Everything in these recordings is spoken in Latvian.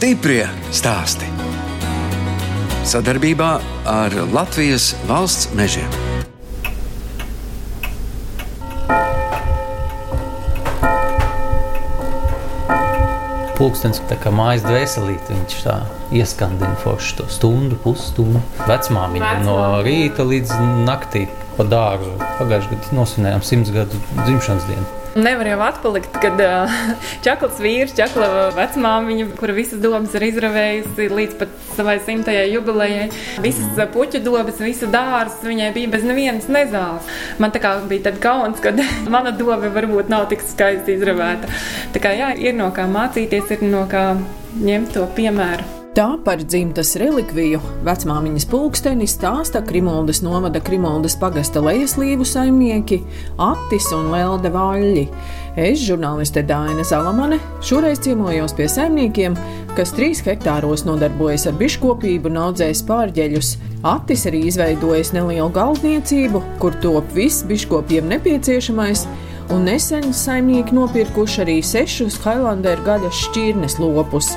Stiprie stāsti. Sadarbībā ar Latvijas valsts mežiem. Pūkstens tā kā mājas dvēselīte, viņš tā ieskandina forši to stundu, pusstundu. Vecmāmiņa no rīta līdz naktī pa dārzu. Pagājušajā gadā nosvinējām simts gadu dzimšanas dienu. Nevar jau atpalikt, kad uh, čakls vīrs, čakla vecmāmiņa, kura visas domas ir izravējusi līdz pat savai simtajai jubilejai. Visas puķu dobas, visu dārstu viņai bija bez nevienas nezāles. Man tā kā bija tad kauns, kad mana doba varbūt nav tik skaisti izravēta. Tā kā jā, ir no kā mācīties, ir no kā ņemt to piemēru. Tā par dzimtas relikviju vecmāmiņas pulksteni stāsta Krimuldas novada Krimuldas pagasta lejaslīvu saimnieki Attis un Lelde Vaļļi. Es, žurnāliste Dāna Zalamane, šoreiz ciemojos pie saimniekiem, kas trīs hektāros nodarbojas ar biškopību un audzēs pārģeļus. Attis arī izveidojis nelielu galdniecību, kur top viss biškopiem nepieciešamais, un nesen saimnieki nopirkuši arī sešus Hailanderu gaļas šķirnes lopus.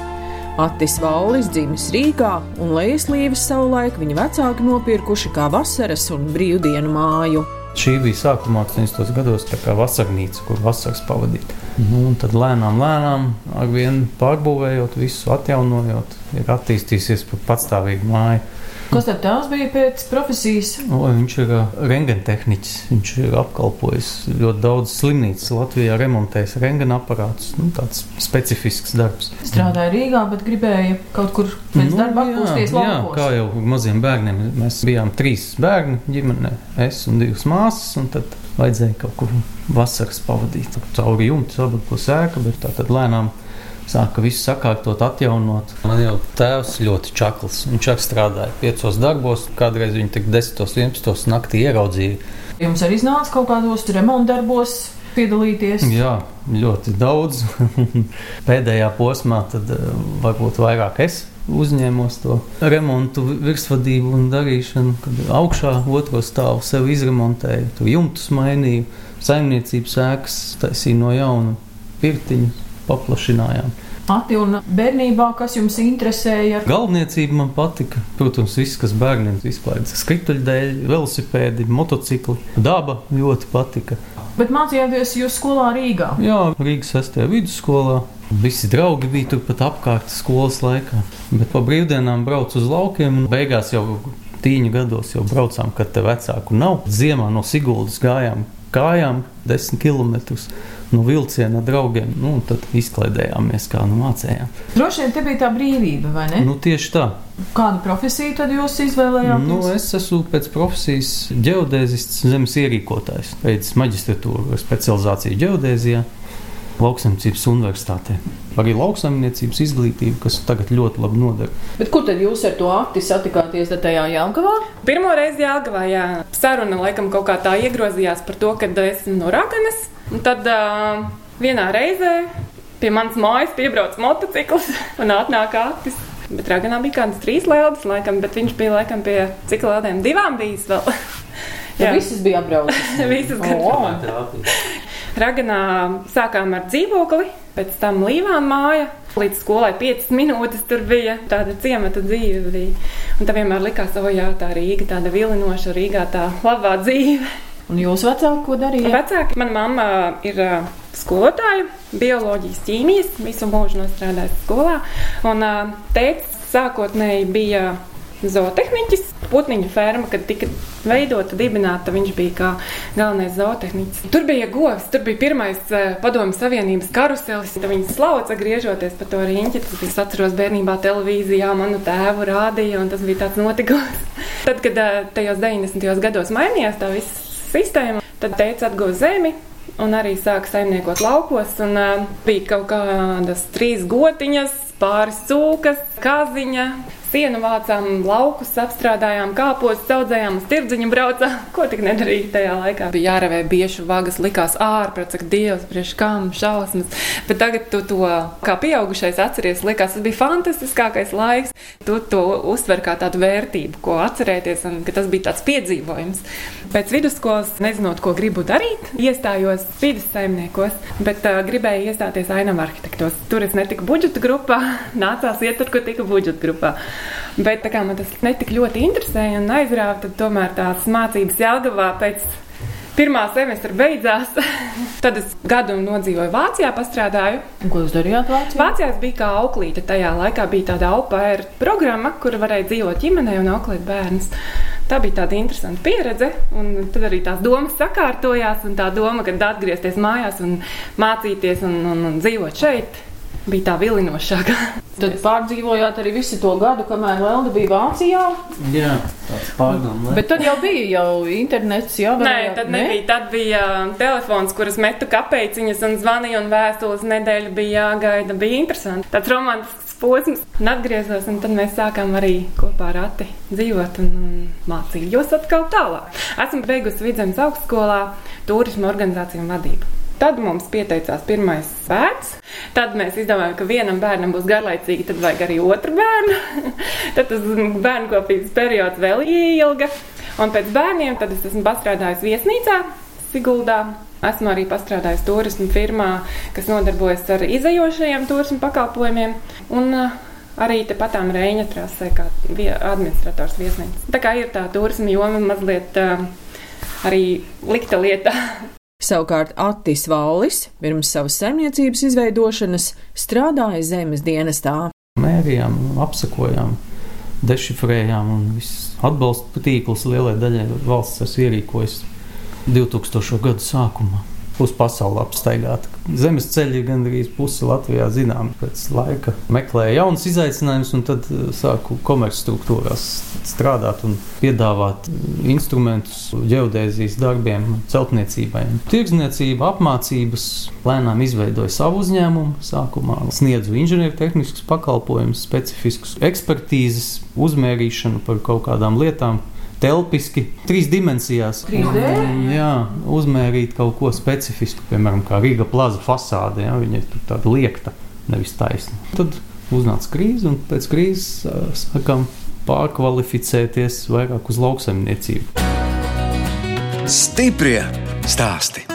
Attis Vallis dzimis Rīgā, un Lejaslīvis savulaik viņa vecāki nopirkuši kā vasaras un brīvdienu māju. Šī bija sākumā 80. gados tā kā vasarnīca, kur vasaras pavadīt. Nu, un tad lēnām, lēnām, ar vienu pārbūvējot, visu atjaunojot, ir attīstījusies par patstāvīgu māju. Kas tad tās bija pēc profesijas? O, viņš ir rengentehniķis. Viņš ir apkalpojis ļoti daudz slimnīcas Latvijā, remontējis rengena aparātus. Nu, tāds specifisks darbs. Strādāja Rīgā, bet gribēja kaut kur pēc nu, darba atpūsties jā, jā, kā jau maziem bērniem. Mēs bijām trīs bērni ģimenē, es un divas māsas. Un tad vajadzēja kaut kur vasaras pavadīt. Cauri jumtu sabuļko sēka, bet tā tad lēnām sāka visu sakārtot, atjaunot. Man jau tēvs ļoti čakls. Viņš arī strādāja piecos darbos, kādreiz viņa tik 10, 11 naktī ieraudzīja. Jums arī iznāca kaut kādos remontdarbos piedalīties? Jā, ļoti daudz. Pēdējā posmā tad eh, varbūt vairāk es uzņēmos to remontu, virsvadību un darīšanu. Kad augšā otro stāvu sev izremontēju, tur jumtus mainīju, saimniecības ēkas taisīju no jauna, pirtiņu paplašinājām. Ati un bērnībā, kas jums interesēja? Galvniecība man patika. Protams, viss, kas bērniem izklaides. Skrituļdēļ, velosipēdi, motocikli. Daba ļoti patika. Bet mācījāties jūs skolā Rīgā? Jā, Rīgas 6. vidusskolā. Visi draugi bija turpat apkārt skolas laikā. Bet pa brīvdienām braucu uz laukiem un beigās jau tīņu gados jau braucām, kad te vecāku nav. Ziemā no Siguldas gājām kājām 10 km no vilciena draugiem. Nu, tad izklaidējāmies, kā nu mācījām. Droši vien te bija tā brīvība, vai ne? Nu, tieši tā. Kādu profesiju tad jūs izvēlējāties? Nu, es esmu pēc profesijas geodēzists, zemes ierīkotājs. Pēc maģistratūras specializācija geodēzijā. Lauksaimniecības universitātē. Arī lauksaimniecības izglītība, kas tagad ļoti labi noder. Bet kur tad jūs ar to akti satikāties tajā Jālgavā? Pirmo reizi Jālgavā, jā. Saruna laikam kaut kā tā iegrozījās par to, ka esmu no Raganas. Un tad uh, vienā reizē pie manas mājas piebrauc motociklis un atnāk aktis. Bet Raganā bija kādas trīs lēlas, laikam, bet viņš bija laikam pie cik lēlēm divām bijis vēl. Jā, visas bija apbraucis. visas oh. Raganā sākām ar dzīvokli, pēc tam līvām māja. Līdz skolai 5 minūtes tur bija tāda ciemata dzīve. Bija. Un tā vienmēr likās, o jā, tā Rīga, tāda vilinoša Rīgā, tā labā dzīve. Un jūsu vecāki, ko darīja? Vecāki, mana mamma ir uh, skolotāja, bioloģijas, ķīmijas, visu mūžu strādājusi skolā. Un uh, tēvs sākotnēji bija zootehniķis. Putniņu ferma, kad tika veidota, dibināta, viņš bija kā galvenais zootehniķis. Tur bija govs, tur bija pirmais uh, padomju savienības karuselis. Tad viņi slauca, griežoties pa to riņķi. Tad es atceros bērnībā televīzijā manu tēvu rādīja, un tas bija tāds notikums. Tad, kad uh, tajos 90. gados mainījās tā viss sistēma, tad teica atguva zemi. Un arī sāka saimniekot laukos. Un, uh, bija kaut kādas trīs gotiņas, pāris cūkas, kaziņa, sienu vācām, laukus apstrādājām, kāpos audzējām, uz tirdziņu braucām. Ko tik nedarīja tajā laikā? Bija jārevē bieži vagas, likās ārprāt, saka, Dievs, priekš kam šausmas. Bet tagad tu to kā pieaugušais atceries, likās, tas bija fantastiskākais laiks. Tu to uztver kā tādu vērtību, ko atcerēties, un ka tas bija tāds piedzīvojums. Pēc vidusskolas, nezinot, ko gribu darīt, iestājos vidas saimniekos, bet uh, gribēju iestāties ainam arhitektos. Tur es netiku budžeta grupā, nācās iet tur, kur tika budžeta grupā. Bet tā kā man tas netik ļoti interesēja un aizrāva, tad tomēr tās mācības Jelgavā pēc pirmā semestra beidzās. Tad es gadu nodzīvoju Vācijā, pastrādāju. Un ko jūs darījāt Vācijā? Vācijā es biju kā auklīte. Tajā laikā bija tāda aupēra programma, kur varēja dzīvot ģimenē un auklēt bērnus. Tā bija tāda interesanta pieredze, un tad arī tās domas sakārtojās. Tā doma, ka atgriezties mājās un mācīties un, un, un dzīvot šeit, bija tā vilinošākā. Tad pārdzīvojāt arī visu to gadu, kamēr Lelde bija Vācijā. Jā, tāds pārdomu. Bet tad jau bija jau internets, jā, Nē, varējāt- tad nebija. Tad bija telefons, kuras metu kapeciņas un zvanīju, un vēstules nedēļa bija jāgaida. Bija interesanti. Tāds romantisks posms. Un atgriezos, un tad mēs sākām arī kopā ar Ati dzīvot un, un mācījos atkal tālāk. Esmu beigusi Vidzemes augstskolā turismu organizāciju un vadību. Tad mums pieteicās pirmais bērns. Tad mēs izdomājām, ka vienam bērnam būs garlaicīgi, tad vajag arī otru bērnu. tad tas bērnu kopības periods vēl ilga. Un pēc bērniem es esmu pastrādājusi viesnīcā Siguldā. Esmu arī pastrādājusi turismu firmā, kas nodarbojas ar izējošajiem turismu pakalpojumiem. Un, uh, Arī tepatām Reņģa trasē, kā vie- administrators viesnīcas. Tā kā ir tā turisma joma mazliet uh, arī likta lietā. Savukārt Attis Vallis pirms savas saimniecības izveidošanas strādāja zemes dienestā. Mērījām, apsakojām, dešifrējām un viss atbalsta tīkls lielai daļai valsts esmu ierīkojis 2000. gadu sākumā. Uz pasauli apstaigāt. Zemes ceļi gandrīz pusi Latvijā zinām. Pēc laika meklēju jaunus izaicinājumus, un tad eh, sāku komercstruktūrās strādāt un piedāvāt eh, instrumentus geodēzijas darbiem, celtniecībai. Tirdzniecība, apmācības, lēnām izveidoju savu uzņēmumu. Sākumā sniedzu inženiertehniskus pakalpojumus, specifiskus ekspertīzes, uzmērīšanu par kaut kādām lietām, telpiski, trīs dimensijās. 3D? Un, Jā, uzmērīt kaut ko specifisku, piemēram, kā Rīga plaza fasāde. Jā, viņa ir tur tāda liekta, nevis taisna. Tad uznāca krīze, un pēc krīzes sākām pārkvalificēties vairāk uz lauksaimniecību. Stiprie stāsti.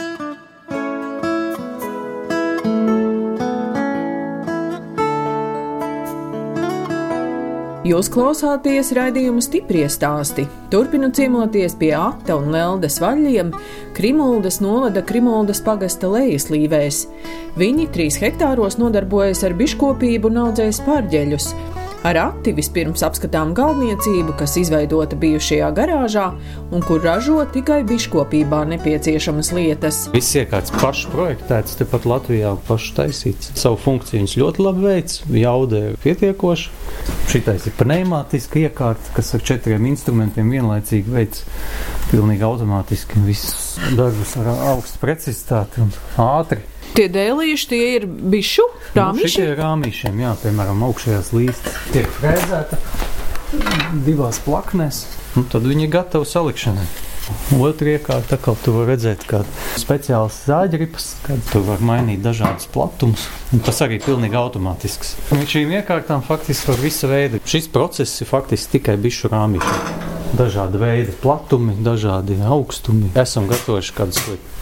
Jūs klausāties raidījuma stipri stāstī. Turpinu ciemoties pie Ata un Leldes vaļiem Krimuldas novada Krimuldas pagasta lejaslīvēs. Viņi trīs hektāros nodarbojas ar biškopību un audzējas pārģeļus. Ar Ati vispirms apskatām galvniecību, kas izveidota bijušajā garāžā un kur ražo tikai biškopībā nepieciešamas lietas. Viss iekārts pašu projektēts, tepat Latvijā pašu taisīts. Savu funkciju viņš ļoti labi veids, jauda ir pietiekoša. Šitais ir pneimātiska iekārta, kas ar četriem instrumentiem vienlaicīgi veids pilnīgi automātiski visus darbus ar augstu precizitāti un ātri. Tie dēlīši tie ir bišu Nu, rāmīši. ir rāmīšiem, jā, piemēram, augšējās līstas tiek frēzēta divās plaknēs, un tad viņi ir gatavi salikšanai. Otra iekārta, kā tu vari redzēt, kā speciāls zāģeripas, kad tu vari mainīt dažādus platumus, un tas arī ir pilnīgi automātisks. Un šīm iekārtām faktiski var visa veida. Šis process ir faktiski tikai bišu rāmīši. Dažādi veidi platumi, dažādi augstumi. Esam gatavojuši kādus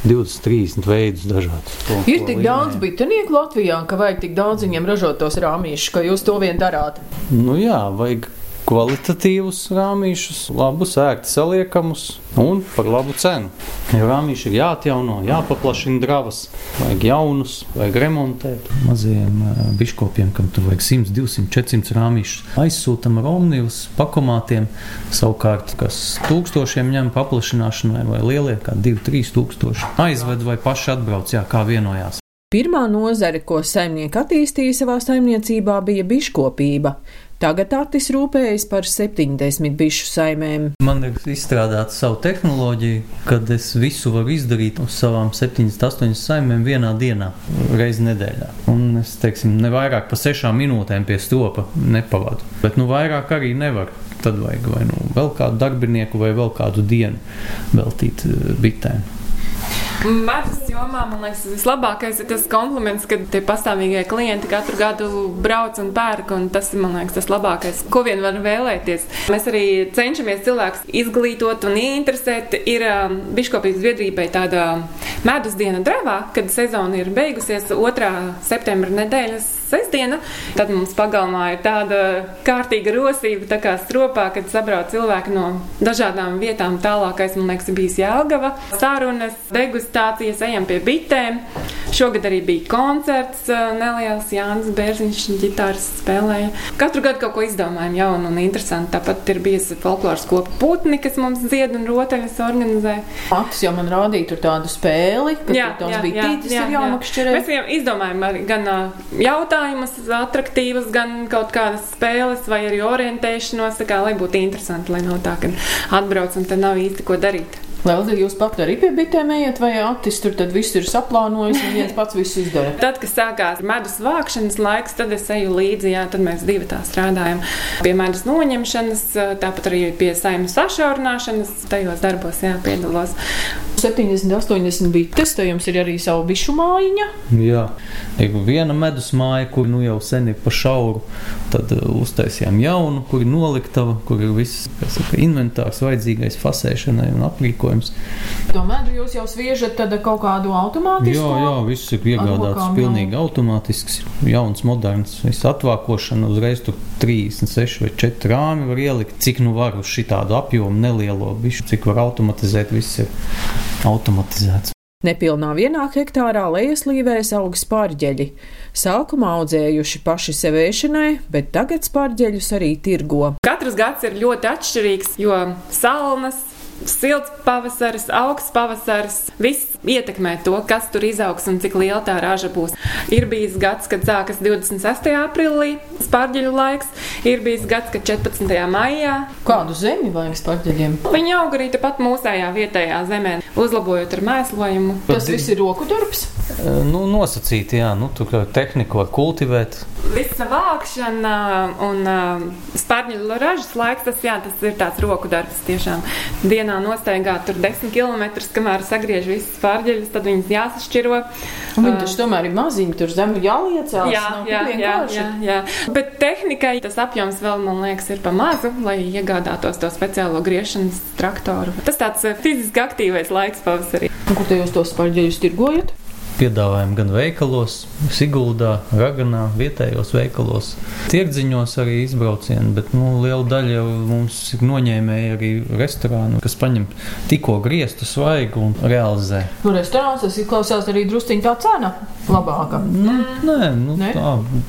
20, 30 veidus dažādus. To- Ir tik līmenī. daudz bitinieku Latvijā, ka vajag tik daudz viņiem ražot tos rāmīšus, ka jūs to vien darāt. Nu jā, vajag kvalitatīvus rāmīšus, labus, ērti saliekamus un par labu cenu. Ja rāmīši ir jāatjauno, jāpaplašina dravas, vajag jaunus, vajag remontēt. Mazajiem eh, biškopiem, kam tur vajag 100, 200, 400 rāmīšus, aizsūtam ar omnibus pakomātiem, savukārt, kas tūkstošiem ņem paplašināšanai vai lielie, kā 2-3 tūkstoši, aizved vai paši atbrauc, jā, kā vienojās. Pirmā nozare, ko saimnieki attīstīja savā saimniecībā, bija biškopība. Tagad Atis rūpējas par 70 bišu saimēm. Man ir izstrādāta savu tehnoloģiju, kad es visu varu izdarīt uz savām 78 saimēm vienā dienā, reizē nedēļā. Un es teiksim, ne vairāk par 6 minūtēm pie stopa nepavadu. Bet nu vairāk arī nevar. Tad vajag vai nu vēl kādu darbinieku, vai vēl kādu dienu veltīt eh, bitēm. Medus jomā man liekas, vislabākais ir tas kompliments, kad tie pastāvīgie klienti katru gadu brauc un pērk. Un tas ir liekas, tas labākais, ko vien var vēlēties. Mēs arī cenšamies cilvēkus izglītot un interesēt. Ir um, Biškopības biedrībai tāda medus diena dravā, kad sezona ir beigusies. 2. septembra nedēļas sestdiena. Tad mums pagalmā ir tāda kārtīga rosība, tā kā stropā, kad sabrauc cilvēki no dažādām vietām. Tālākais, man liekas, bijis Jālgava. Sarunas, degustācijas, ejam pie bitēm. Šogad arī bija koncerts neliels, Jānis Bērziņš ģitāras spēlēja. Katru gadu kaut ko izdomājam jaunu un interesantu. Tāpat ir bijusi folkloras kopa putni, kas mums dzied un rotaļas organizē. Pats jau man rādīja tur tādu spēli, ka jā, tās bija tītis jā, ir jāmakšķerē. Mēs viņam izdomājam arī gan jautājumus, attraktīvas, gan kaut kādas spēles vai arī orientēšanos, tā kā, lai būtu interesanti, lai nav tā, ka atbrauc un te nav īsti ko darīt. Lelda, jūs pat arī pie bitēm ejat, vai Atis tur tad viss ir saplānojis un viens pats visu izdara? tad, kad sākās medus vākšanas laiks, tad es eju līdzi, jā, tad mēs divi tā strādājam pie medus noņemšanas, tāpat arī pie saimnes sašaurināšanas, tajos darbos, jā, piedalos. 70, 80 bites, tad jums ir arī savu bišu mājiņa. Jā, ir viena medus māja, kur nu jau sen ir pa šauru. Tad uh, uztaisījām jaunu, kur ir noliktava, kur ir viss saka, inventārs vajadzīgais fasēšanai un aprīkojums. To medu jūs jau sviežat tad kaut kādu automātisku? Jā, jā, viss ir iegādāts Advokām, pilnīgi automātisks, jauns, moderns. Viss atvākošana uzreiz tur 36 vai 4 rāmi var ielikt, cik nu var uz šitādu apjomu nelielo bišu, cik var automatizēt, viss ir automatizēts. Nepilnā vienā hektārā lejaslīvēs aug spārģeļi. Sākumā audzējuši paši sev ēšanai, bet tagad spārģeļus arī tirgo. Katrs gads ir ļoti atšķirīgs, jo salnas, silts pavasaris, augsts pavasaris. Viss ietekmē to, kas tur izaugs un cik liela tā raža būs. Ir bijis gads, kad sākas 26. aprīlī spārģeļu laiks, ir bijis gads, kad 14. maijā. Kādu zemi vajag spārģeļiem? Viņi aug arī tepat mūsējā vietējā zemē, uzlabojot ar mēslojumu. Tas viss ir roku darbs. Nu, nosacīti, jā, nu, tur tehniku var kultivēt. Visa vākšana un spārņu ražas laiks, tas, jā, tas ir tāds roku darbs. Tiešām dienā nostaigā tur 10 km, kamēr sagriež visas spārģeļus, tad viņas jāsašķiro. Un viņi taču tomēr ir maziņi, tur zemi jāliecās. Jā, nav jā, jā, jā, jā. Bet tehnikai tas apjoms vēl, man liekas, ir pa mazu, lai iegādātos to speciālo griešanas traktoru. Tas tāds fiziski aktīvais laiks pavasarī. Un Kur te jūs tos spārģeļus tirgojat? Piedāvājam gan veikalos, Siguldā, Raganā, vietējos veikalos. Tirdziņos arī izbraucieni, bet nu, liela daļa jau mums ir noņēmēji arī restorānu, kas paņem tikko griestu svaigu un realizē. Nu, restorāns tas izklausās arī drusciņā tā cena labāka. Nu, nē, nu, Nē?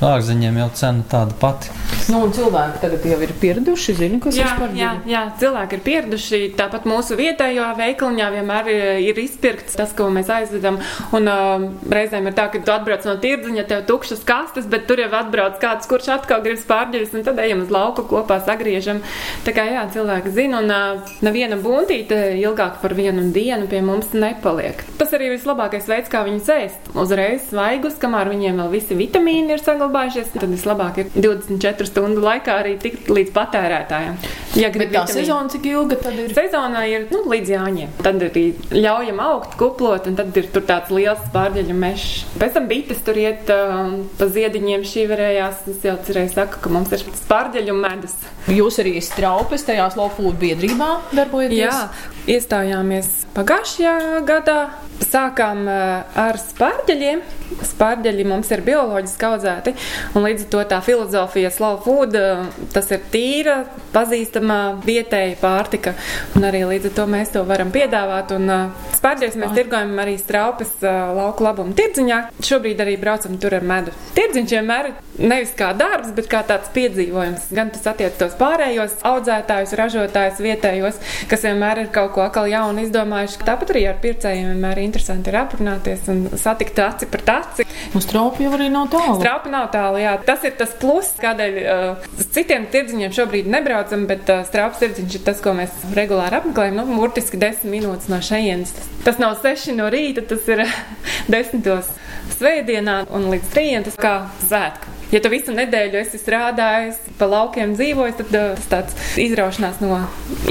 tā ārziņiem jau cena tāda pati. Nu, un cilvēki tagad jau ir pieraduši, zina, kas ir Jā, jā, jā, cilvēki ir pieraduši. Tāpat mūsu vietējā veikaliņā vienmēr ir- ir izpirkts tas, ko mēs aizvedam. Un uh, reizēm ir tā, ka tu atbrauc no tirdziņa, tev tukšas kastes, bet tur jau atbrauc kāds, kurš atkal grib spārģeļus, un tad ejam uz lauku kopā sagriežam. Tā kā jā, cilvēki zina, un uh, neviena buntīte ilgāk par vienu dienu pie mums nepaliek. Tas arī ir vislabākais veids, kā viņus ēst. Uzreiz svaigus, kamēr viņiem vēl visi vitamīni ir saglabājušies, tad vislabāk ir 24 stundu laikā arī tikt līdz patērētājiem. Ja grib Bet tā vitamīnu. sezona cik ilga tad ir? Sezonā ir nu, līdz jāņem. Tad arī ļaujam augt, kuplot, un tad ir tur tāds liels pārģeļu mežs. Pēc tam bites tur iet um, pa ziediņiem šīverējās. Es jau cerēju, saku, ka mums ir pārģeļu medus. Jūs arī straupes tajā slowfood biedrībā darbojaties? Jā, iestājāmies pagājušajā gadā. Sākām uh, ar spārģeļiem. Spārģeļi mums ir bioloģiski audzēti, un līdz ar to tā filozofija slow food, uh, tas ir tīra, pazīstama vietēja pārtika, un arī līdz ar to mēs to varam piedāvāt. Un uh, spārģeļus mēs tirgojam arī straupes uh, lauku labumu tirdziņā. Šobrīd arī braucam tur ar medu. Tirdziņš vienmēr ir nevis kā darbs, bet kā tāds piedzīvojums. Gan tas attiec tos pārējos audzētājus, ražotājus, vietējos, kas vienmēr ir kaut ko atkal jaunu izdomājuši. Tāpat arī ar pircējiem vienmēr ir interesanti ir aprunāties un satikt aci par aci. Uz traupu jau arī nav tālu. Strāpa nav tālu, jā. Tas ir tas pluss, kādēļ uh, citiem tirdziņiem šobrīd nebraucam, bet uh, strāpas tirdziņš ir tas, ko mēs regulāri apmeklējam. Nu, burtiski desmit minūtes no šejienes. Tas nav seši no rīta, tas ir desmitos svētdienā un līdz trījiem tas kā svētku. Ja tu visu nedēļu esi strādājis, pa laukiem dzīvojis, tad uh, tas tāds izraušanās no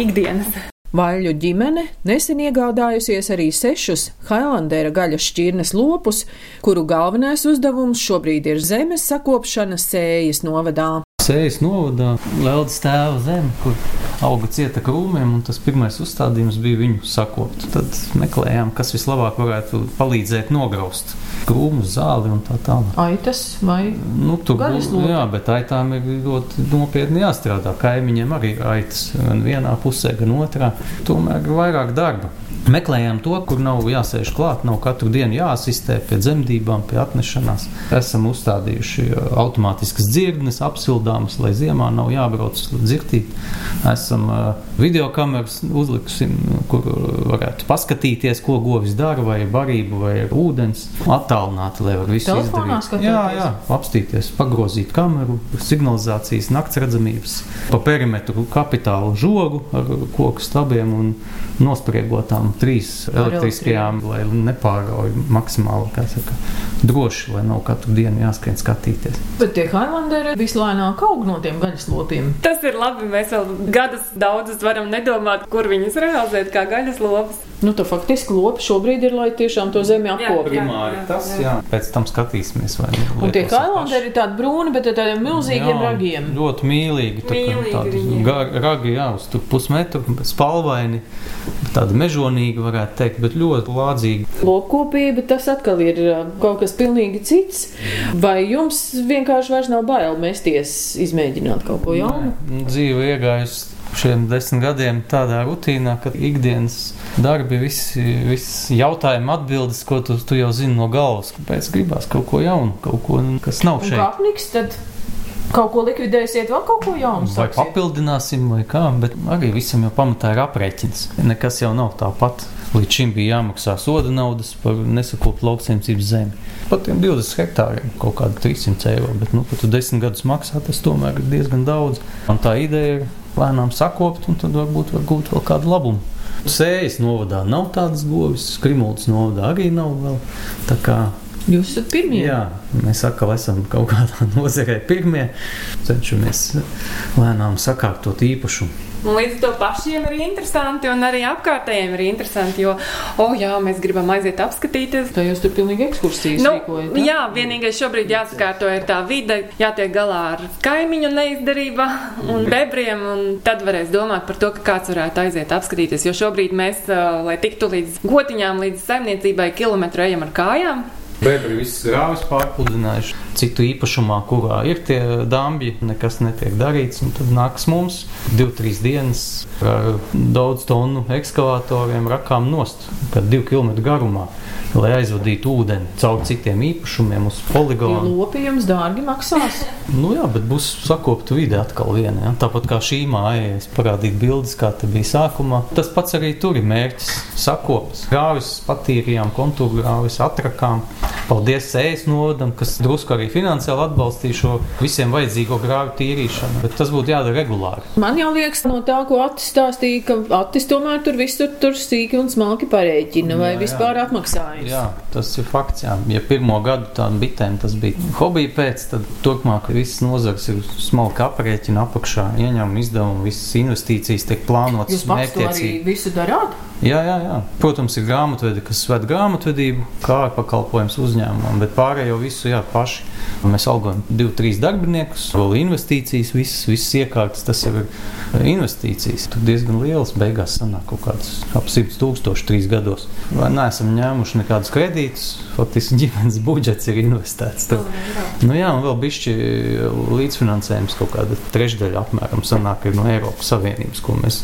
ikdienas. Vaļu ģimene nesen iegādājusies arī sešus Hailandera gaļas šķirnes lopus, kuru galvenais uzdevums šobrīd ir zemes sakopšana sējas novadā. Sējas novadā Lieldas tēva zeme, kur auga cieta krūmiem, un tas pirmais uzstādījums bija viņu sakopt. Tad meklējām, kas vislabāk varētu palīdzēt nograust krūmus, zāli un tā tālāk. Aitas vai Nu, tur lopi. jā, bet aitām ir ļoti nopietni jāstrādā. Kaimiņiem arī aitas gan vienā pusē, gan otrā. Tomēr ir vairāk darba. Meklējām to, kur nav jāsēž klāt, nav katru dienu jāasistē pie dzemdībām, pie atnešanās. Esam uzstādījuši uh, automātiskas dzirdes, apsildāmas, lai ziemā nav jābrauc dzirtīt. Esam uh, video kameras uzlikusi, kur varētu paskatīties, ko govis dara, vai ir barība, vai ir ūdens. Attālināti, lai var visu Telefonā izdarīt. skatīties? Jā, jā, apstīties, pagrozīt kameru, signalizācijas, nakts redzamības, pa perimetru kapitālu žogu ar koku stabiem un nospriegotām trīs elektriskajām, lai nepārauj maksimāli, kā saka, droši, lai nav katru dienu jāskrien skatīties. Bet tie Highlanderi vislēnāk aug no tiem gaļas lopiem. Tas ir labi. Mēs vēl gadus daudzus varam nedomāt, kur viņus realizēt kā gaļas lopas. Nu, tā faktiski lopi šobrīd ir, lai tiešām to zemi apkoptu. Primāri tas, jā. Pēc tam skatīsimies, vai Un tie lietos ir Highlanderi ir tādi brūni, bet ar tādiem milzīgiem Jā, ragiem. Ļoti mīlīgi. tā kā Mīlīgi Tādi ragi, jā, uz pusmetru, spalvaini, tādi mežonīgi, varētu teikt, bet ļoti lādzīgi. Lopkopība tas atkal ir uh, kaut kas pilnīgi cits. Vai jums vienkārši vairs nav bail mesties, izmēģināt kaut ko jaunu? Nē, Dzīve iegājusi šiem desmit gadiem tādā rutīnā, ka ikdienas darbi, visi, visi jautājumi, atbildes, ko tu, tu jau zini no galvas. Kāpēc gribās kaut ko jaunu, kaut ko, kas nav Un šeit? kāpniks tad kaut ko likvidēsiet, vēl kaut ko jaunu Vai papildināsim, vai kā, bet arī visam jau pamatā ir aprēķins. Nekas jau nav tāpat. Līdz šim bija jāmaksā soda naudas par nesakoptu lauksaimniecības zemi. Pat tiem 20 hektāriem kaut kāda 300 eiro, bet, nu, kad tu 10 gadus maksā, tas tomēr ir diezgan daudz. Un tā ideja ir lēnām sakopt, un tad varbūt var gūt vēl kādu labumu. Sējas novadā nav tādas govis, Krimultas novadā arī nav vēl. Jūs esat pirmie. Jā, mēs atkal esam kaut kādā nozarē pirmie. Cenšamies lēnām sakārtot īpašumu. Un līdz ar to pašiem ir interesanti, un arī apkārtējiem ir interesanti, jo, oh, jā, mēs gribam aiziet apskatīties. Tā jūs tur pilnīgi ekskursijas Nu, rīkojat. jā, vienīgais šobrīd jāsakārto ir tā vide, jātiek galā ar kaimiņu neizdarībā un bebriem, un tad varēs domāt par to, ka kāds varētu aiziet apskatīties. Jo šobrīd mēs, ā, lai tiktu līdz gotiņām, līdz saimniecībai, kilometru ejam ar kājām. Bēgļi visas grāvis pārpludinājuši citu īpašumā, kurā ir tie dāmbi, nekas netiek darīts. un Tad nāks mums divi, trīs dienas ar daudz tonu ekskavatoriem rakām nost, kad divu kilometru garumā, lai aizvadītu ūdeni caur citiem īpašumiem uz poligonu. lopi jums dārgi maksās. Nu jā, bet būs sakopta vide atkal viena. Ja? Tāpat kā šī māja, es parādīju bildes, kā te bija sākumā. Tas pats arī tur ir mērķis. Sakops, grāvis, patīrījām, kontūru grāvis, atrakām. Paldies Sējas novadam, kas drusku arī finansiāli atbalstīja šo visiem vajadzīgo grāvu tīrīšanu. Bet tas būtu jādara regulāri. Man jau liekas, no tā, ko Atis stāstīja, ka Atis tomēr tur visur tur sīki un smalki parēķina vai Jā, jā. vispār atmaksājas. Jā, tas ir fakts. Jā. Ja pirmo gadu tādam bitēm tas bija hobija pēc, tad turpmāk visas nozars ir smalki aprēķina apakšā, ieņēmumi, izdevumi, visas investīcijas tiek plānotas Jūs pats to arī visu darāt? Jā, jā, jā. Protams, ir grāmatvedi, kas ved grāmatvedību, kā ar pakalpojums uzņēmumam, bet pārējo visu jā, paši. Mēs algojam divu, trīs darbiniekus, vēl investīcijas, visas, visas iekārtas, tas jau ir investīcijas. Tur diezgan liels, beigās sanāk kaut kāds ap 100 tūkstoši trīs gados. Vai neesam ņēmuši nekādus kredītus, faktiski ģimenes budžets ir investēts. Tad, nu jā, un vēl bišķi līdzfinansējums kaut kāda trešdaļa apmēram sanāk no Eiropas Savienības, ko mēs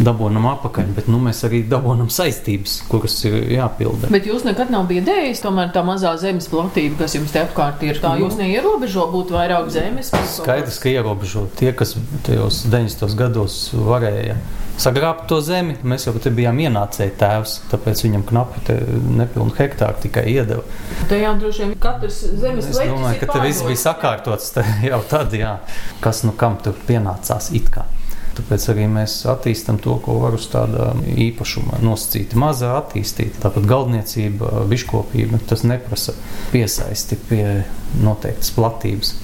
dabonam apakaļ, bet nu, mēs arī dabonam saistības, kuras ir jāpilda. Bet jūs nekad nav biedējis, tomēr tā mazā zemes platība, kas jums te apkārt ir, tā jūs neierobežo būt vairāk zemes. Skaidrs, ka ierobežo tie, kas tajos 90. gados varēja sagrābt to zemi. Mēs jau te bijām ienācēji tēvs, tāpēc viņam knapi nepilnu hektāru tikai iedeva. Tajā droši vien katrs zemes Es leķis domāju, ka te viss bija sakārtots te jau tad, jā. kas nu kam tur pienācās it kā. Tāpēc arī mēs attīstām to, ko var uz tāda īpašuma nosacīta, maza attīstīta. Tāpat galdniecība, biškopība, tas neprasa piesaisti pie noteiktas platības.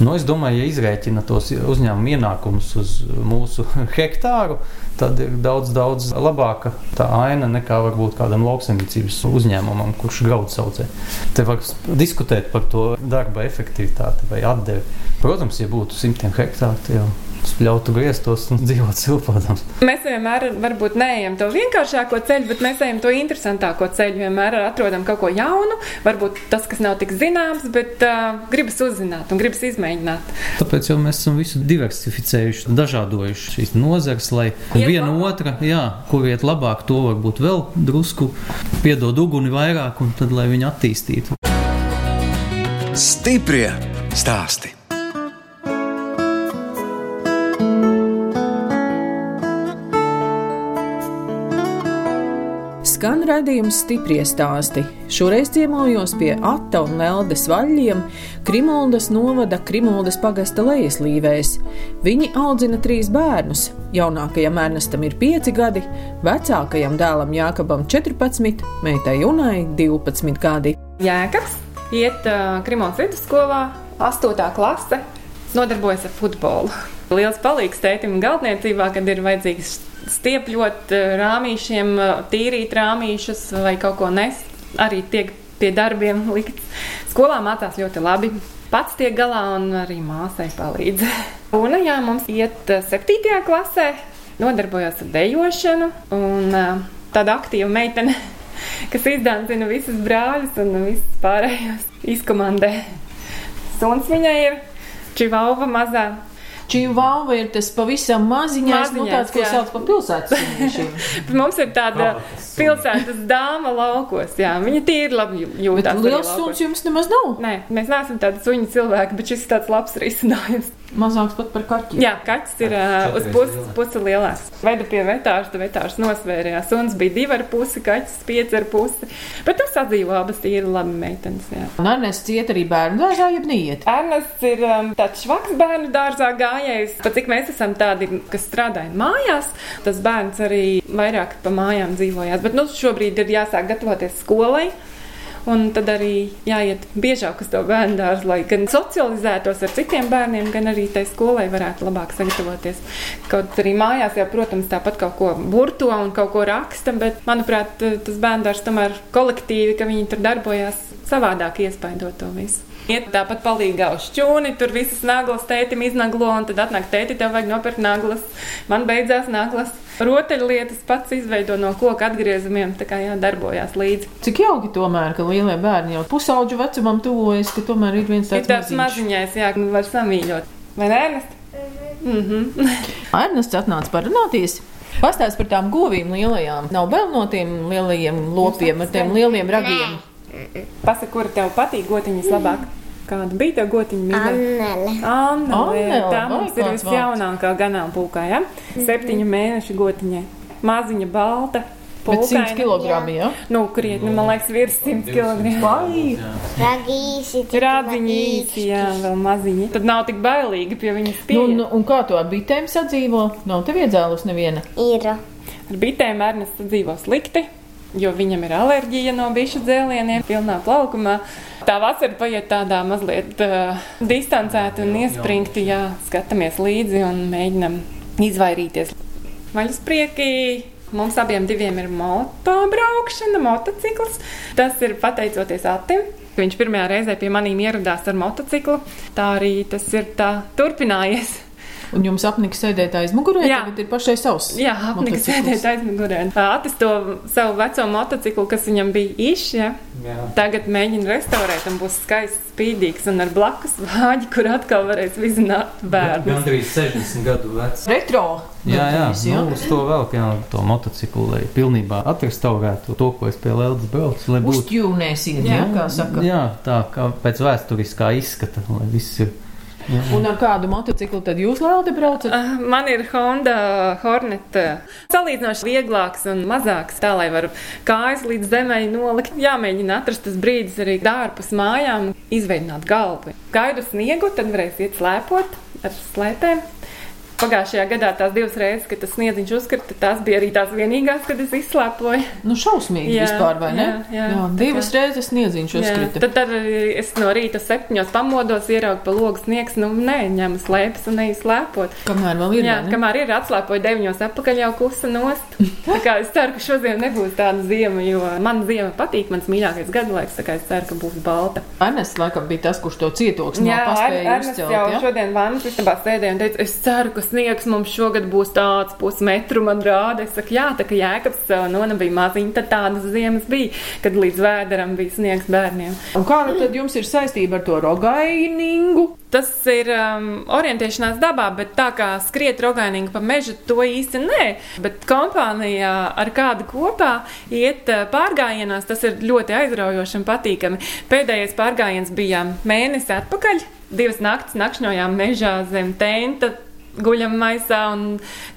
Nu, es domāju, ja izrēķina tos uzņēmuma ienākumus uz mūsu hektāru, tad ir daudz, daudz labāka tā aina nekā varbūt kādam lauksaimniecības uzņēmumam, kurš grauds audzē. Te var diskutēt par to darba efektivitāti vai atdevi. Protams, ja būtu simtiem hektāru, tad jau spļautu griestos un dzīvot silpādams. Mēs vienmēr varbūt neejam to vienkāršāko ceļu, bet mēs ejam to interesantāko ceļu. Vienmēr atrodam kaut ko jaunu, varbūt tas, kas nav tik zināms, bet uh, gribas uzzināt un gribas izmēģināt. Tāpēc jau mēs esam visu diversificējuši, dažādojuši šīs nozares, lai Iet viena labāk. otra, jā, kur iet labāk, to varbūt vēl drusku piedod uguni vairāk, un tad lai viņi attīstītu. Stiprie stāsti. Skan redzējums stipri stāsti. Šoreiz ciemojos pie Atta un Leldes vaļļiem Krimuldas novada Krimuldas pagasta lejaslīvēs. Viņi audzina trīs bērnus. Jaunākajam Ernestam ir 5 gadi, vecākajam dēlam Jākabam 14, meitai Junai 12 gadi. Jēkabs iet uh, Krimons vidusskolā, 8. klase, nodarbojas ar futbolu. Liels palīgs tētim galdniecībā, kad ir vajadzīgs stiepļot uh, rāmīšiem, uh, tīrīt rāmīšus vai kaut ko nest. Arī tiek pie darbiem likts. Skolā mācās ļoti labi. Pats tiek galā un arī māsai palīdz. Un jā, mums iet uh, 7. klasē, nodarbojas ar dejošanu un tāda aktīva meitene kas izdāvina visus brāļus un visus pārējos izkomandē. Suns viņai ir čivauva mazā. Čīvāva ir tas pavisam maziņais, nu Maziņais, tāds, ko jā. sauc par pilsētas. Mums ir tāda pilsētas dāma laukos. Jā. Viņa tīri labi jū- Bet jūtas. arī liels suns jums nemaz nav. Nē, mēs neesam tādi suņu cilvēki, bet šis ir tāds labs risinājums. Mazāks pat par kaķi. Jā, kaķis ir uh, uz četreiz pusi, lielāks. Vedu pie vetārs, tad vetārs nosvērījās. Suns bija divi ar pusi, kaķis pieci ar pusi. Bet tur sadzīvo abas tīri labi meitenes. Jā. Un Ernests iet arī bērnu dārzā, jeb neiet. Ernests ir um, tāds švaks bērnu dārzā gājējs. Pat cik mēs esam tādi, kas strādājam mājās, tas bērns arī vairāk pa mājām dzīvojās. Bet nu, šobrīd ir jāsāk gatavoties skolai. Un tad arī jāiet biežāk uz to bērnu dārzu, lai gan socializētos ar citiem bērniem, gan arī tai skolai varētu labāk sagatavoties. Kaut arī mājās, jau, protams, tāpat kaut ko burto un kaut ko raksta, bet, manuprāt, tas bērnu dārzs tomēr kolektīvi, ka viņi tur darbojas savādāk iespaidot to visu. Iet tāpat palīgā uz čūni, tur visas naglas tētim iznaglo, un tad atnāk tēti, tev vajag nopirkt naglas. Man beidzās naglas. Rotaļlietas pats izveido no koka atgriezumiem, tā kā jādarbojās līdzi. Cik jauki tomēr, ka lielie bērni jau pusauģu vecumam tuvojas, ka tomēr ir viens Ir tāds, tāds maziņais, jā, var samīļot. Vai nē, Ernest? Mhm. Ernests atnāca parunāties. Pastāst par tām govīm lielajām. Nav vēl no tiem lielajiem lopiem ar tiem lieliem ragiem. Pasaka, kura tev patīk gotiņas labāk? Kāda bija tā gotiņa? Annele. Annele, tā mums ir visjaunākā ganāmpulkā, ja? Septiņu mēnešu gotiņai. Maziņa balta. Bet 100 pulkaina. kg, jā? Nu, krietni, man liekas, virs 100 kg. Vai? Ragīsi. Rādziņi īsi, jā, vēl maziņi. Tad nav tik bailīgi pie viņas Nu, pieeja. nu, un kā to ar bitēm sadzīvo? Nav tev iedzēlus neviena. Ir. Ar bitēm Ernsts dzīvo slikti, jo viņam ir alerģija no bišu dzēlieniem, pilnā plaukumā. Tā vasara paiet tādā mazliet uh, distancēta un iespringti, jā, skatāmies līdzi un mēģinam izvairīties. Vaļas prieki! Mums abiem diviem ir motobraukšana, motocikls. Tas ir pateicoties Atim. Viņš pirmajā reizē pie maniem ieradās ar motociklu. Tā arī tas ir tā turpinājies. Un jums apnika sēdēt aiz mugurē, Jā. tagad ir pašai savs. Jā, motocikls. sēdēt aizmugurē. Atis to savu veco motociklu, kas viņam bija īšs, ja? Jā. tagad mēģina restaurēt un būs skaists, spīdīgs un ar blakus vāģi, kur atkal varēs vizināt bērnu. Gandrīz 60 gadu vecs. Retro. Jā, jā, jā. nu, uz to vēl kā to motociklu, lai pilnībā atrestaurētu to, ko es pie Lēlas braucu, lai būtu Uzķūnēsiet, jā, Jā. kā saka. jā, tā kā pēc vēsturiskā izskata, lai viss ir. Jā. Un ar kādu motociklu tad jūs lēldi braucat? Ah, Man ir Honda Hornet. eh, Salīdzinoši vieglāks un mazāks, tā lai varu kājas līdz zemē nolikt. Jāmēģina atrast tas brīdis arī ārpus mājām, izveidot galvu. Gaidu sniegu, tad varēs iet slēpot ar slēpēm. Pagājušajā gadā tās divas reizes, kad tas sniedziņš uzkrita, tās bija arī tās vienīgās, kad es izslēpoju. Nu, šausmīgi Jā, vispār, vai ne? jā, jā. jā divas reizes sniedziņš Jā, uzkrita. tad arī es no rīta septiņos pamodos, ieraugu pa logu sniegs, nu nē, ņemu slēpes un neju slēpot. Kamēr vēl ir, Jā, ne? kamēr ir atslēpoju deviņos apakaļ jau kusa nost. Tā kā es ceru, ka šodien nebūs tāda ziema, jo man ziema patīk, mans mīļākais gadu laiks, tā kā es ceru, ka būs balta. Ernests laikam bija tas, kurš to cietoksni Jā, Ar- paspēja Ernests izcelt. jau jā? šodien vannas istabā sēdēja un teica, es ceru, ka sniegs mums šogad būs tāds pusmetru, man rāda. Es saku, jā, tā kā jēkabs nona bija maziņa, tad tādas ziemas bija, kad līdz vēderam bija sniegs bērniem. Un kāda tad jums ir saistība ar to rogainingu? Tas ir um, orientēšanās dabā, bet tā kā skriet rogainīgi pa mežu, to īsti nē. Bet kompānijā ar kādu kopā iet uh, pārgājienos, tas ir ļoti aizraujoši un patīkami. Pēdējais pārgājiens bija mēnesi atpakaļ. Divas naktis nakšņojām mežā zem tenta, guļam maisā un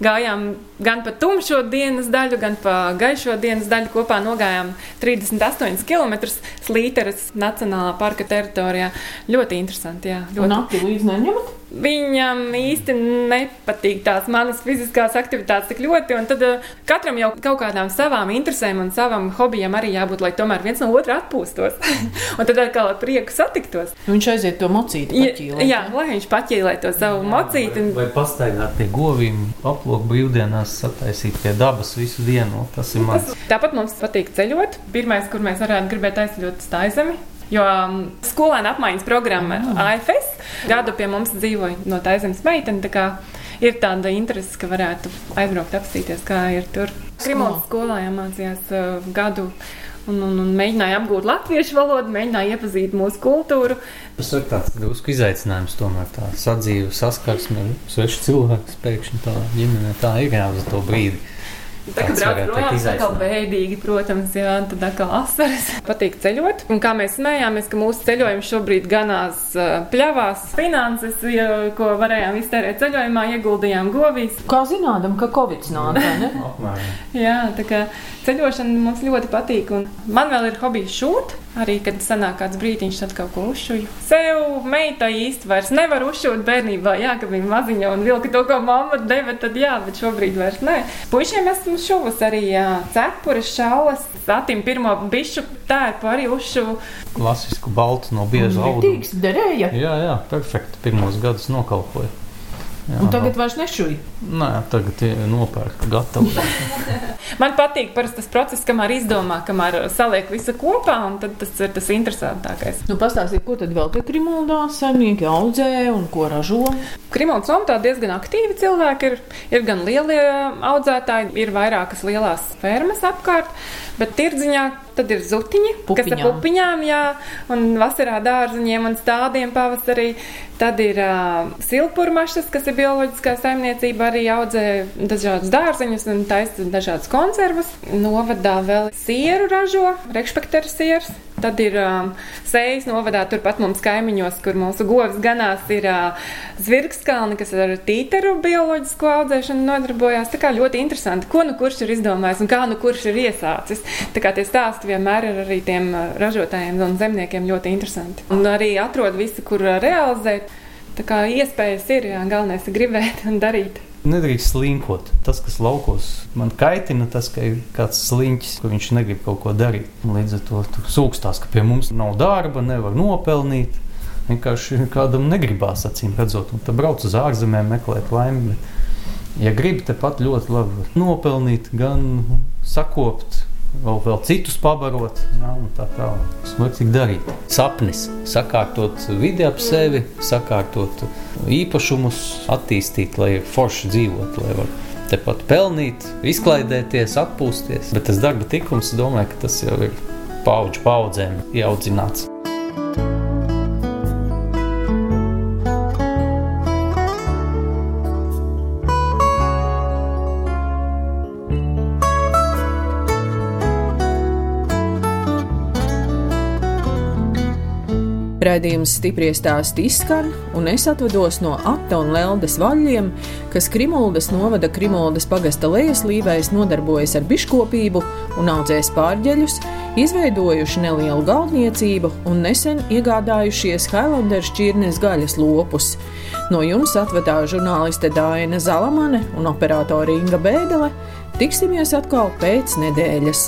gājām gan pa tumšo dienas daļu, gan pa gaišo dienas daļu. Kopā nogājām 38 km Slīteres Nacionālā parka teritorijā. Ļoti interesanti. Jā, ļoti. Un naktī līdz neņemat? Viņam īsti nepatīk tās manas fiziskās aktivitātes tik ļoti. Tad uh, katram jau kaut kādām savām interesēm un savam hobijam arī jābūt, lai tomēr viens no otra atpūstos. un tad atkal ar prieku satiktos. Viņš aiziet to mocīti. Paķīlēt, jā, lai viņš paķīlē to savu jā, mocīti. Un... Vai pastaigāt pie govīm, aplūk brīvdienās, sataisīt pie dabas visu dienu. Tas ir mans. Tāpat mums patīk ceļot. Pirmais, kur mēs varētu gribēt aizceļot, ir Staizemi. Jo um, skolēna apmaiņas programma mm. AFS gadu pie mums dzīvoja no tā zemes meitene. Tā ir tāda interese, ka varētu aizbraukt, apstīties, kā ir tur. Krimons skolā mācījās uh, gadu. Un, un, un mēģināja apgūt latviešu valodu, mēģināja iepazīt mūsu kultūru. Tas ir tāds drusku izaicinājums, tomēr tā sadzīve, saskarsme ar svešu cilvēku, pēkšņi tā ģimene tā ir jā uz to brīdi. Tā kā brauc projām, tā kā bēdīgi, protams, jā, tad atkal asaras. Patīk ceļot. Un kā mēs smējāmies, ka mūsu ceļojums šobrīd ganās pļavās finanses, ko varējām iztērēt ceļojumā, ieguldījām govīs. Kā zinādam, ka Covid nāca, ne? jā, tā kā ceļošana mums ļoti patīk. Un man vēl ir hobijs šūt. Arī, kad sanāk kāds brīdiņš, tad kaut ko uzšuju. Sev meitai īsti vairs nevar uzšūt bērnībā, jā, ka bija maziņa un vilka to, ko mamma deva, tad jā, bet šobrīd vairs nē. Puišiem esmu šuvus arī, jā, cepures, šaulas, atim pirmo bišu tērpu arī uzšuvu. Klasisku baltu no bieža auduma. Tīks derēja. Jā, jā, perfekti. Pirmos gadus nokalpoja. Jā, un tagad vairs nešuj. Nē, tagad ir nopērta gatavu. Man patīk tas process, kamēr izdomā, kamēr saliek visu kopā, un tas ir tas interesantākais. Nu, Pastāstiet, ko tad vēl tie krimuldā saimnieki audzē un ko ražo? Krimuldā somtā diezgan aktīvi cilvēki ir. Ir gan lielie audzētāji, ir vairākas lielās fermas apkārt, bet tirdziņā Tad ir zutiņi, pupiņām. kas ar pupiņām, jā, un vasarā dārziņiem un stādiem pavasarī. Tad ir uh, silpurmašas, kas ir bioloģiskā saimniecība, arī audzē dažādus dārziņus un taisa dažādas konservas. Novadā vēl sieru ražo, rekspekteru sieras. Tad ir um, sējas novadā, turpat mums kaimiņos, kur mūsu govs ganās, ir uh, zvirgskalni, kas ar tīteru bioloģisko audzēšanu nodarbojās. Tā kā ļoti interesanti, ko nu kurš ir izdomājis un kā nu kurš ir iesācis. Tā kā tie stāsti vienmēr ir arī tiem uh, ražotājiem un zemniekiem ļoti interesanti. Un arī atrod visu, kur uh, realizēt. Tā kā iespējas ir, jā, galvenais ir gribēt un darīt nedrīkst slinkot. Tas, kas laukos man kaitina, tas, ka ir kāds sliņķis, ka viņš negrib kaut ko darīt. Līdz ar to sūkstās, ka pie mums nav darba, nevar nopelnīt. Vienkārši kādam negribās, acīm redzot, un tad brauc uz ārzemēm, meklēt laimi. Ja gribi tepat ļoti labi nopelnīt, gan sakopt, vēl, vēl citus pabarot. Jā, tā tālāk. Vajag darīt. Sapnis, sakārtot vidi ap sevi, sakārtot īpašumus, attīstīt, lai forši dzīvot, lai var tepat pelnīt, izklaidēties, atpūsties. Bet tas darba tikums, domāju, ka tas jau ir paudžu paudzēm ieaudzināts. Raidījums stipri stāst izskan, un es atvados no Ata un Leldes vaļiem, kas Krimuldas novada Krimuldas pagasta lejaslīvēs nodarbojas ar biškopību un audzēs pārģeļus, izveidojuši nelielu galdniecību un nesen iegādājušies Highlanders šķirnes gaļas lopus. No jums atvadā žurnāliste Dāna Zalamane un operātore Inga Bēdele. Tiksimies atkal pēc nedēļas!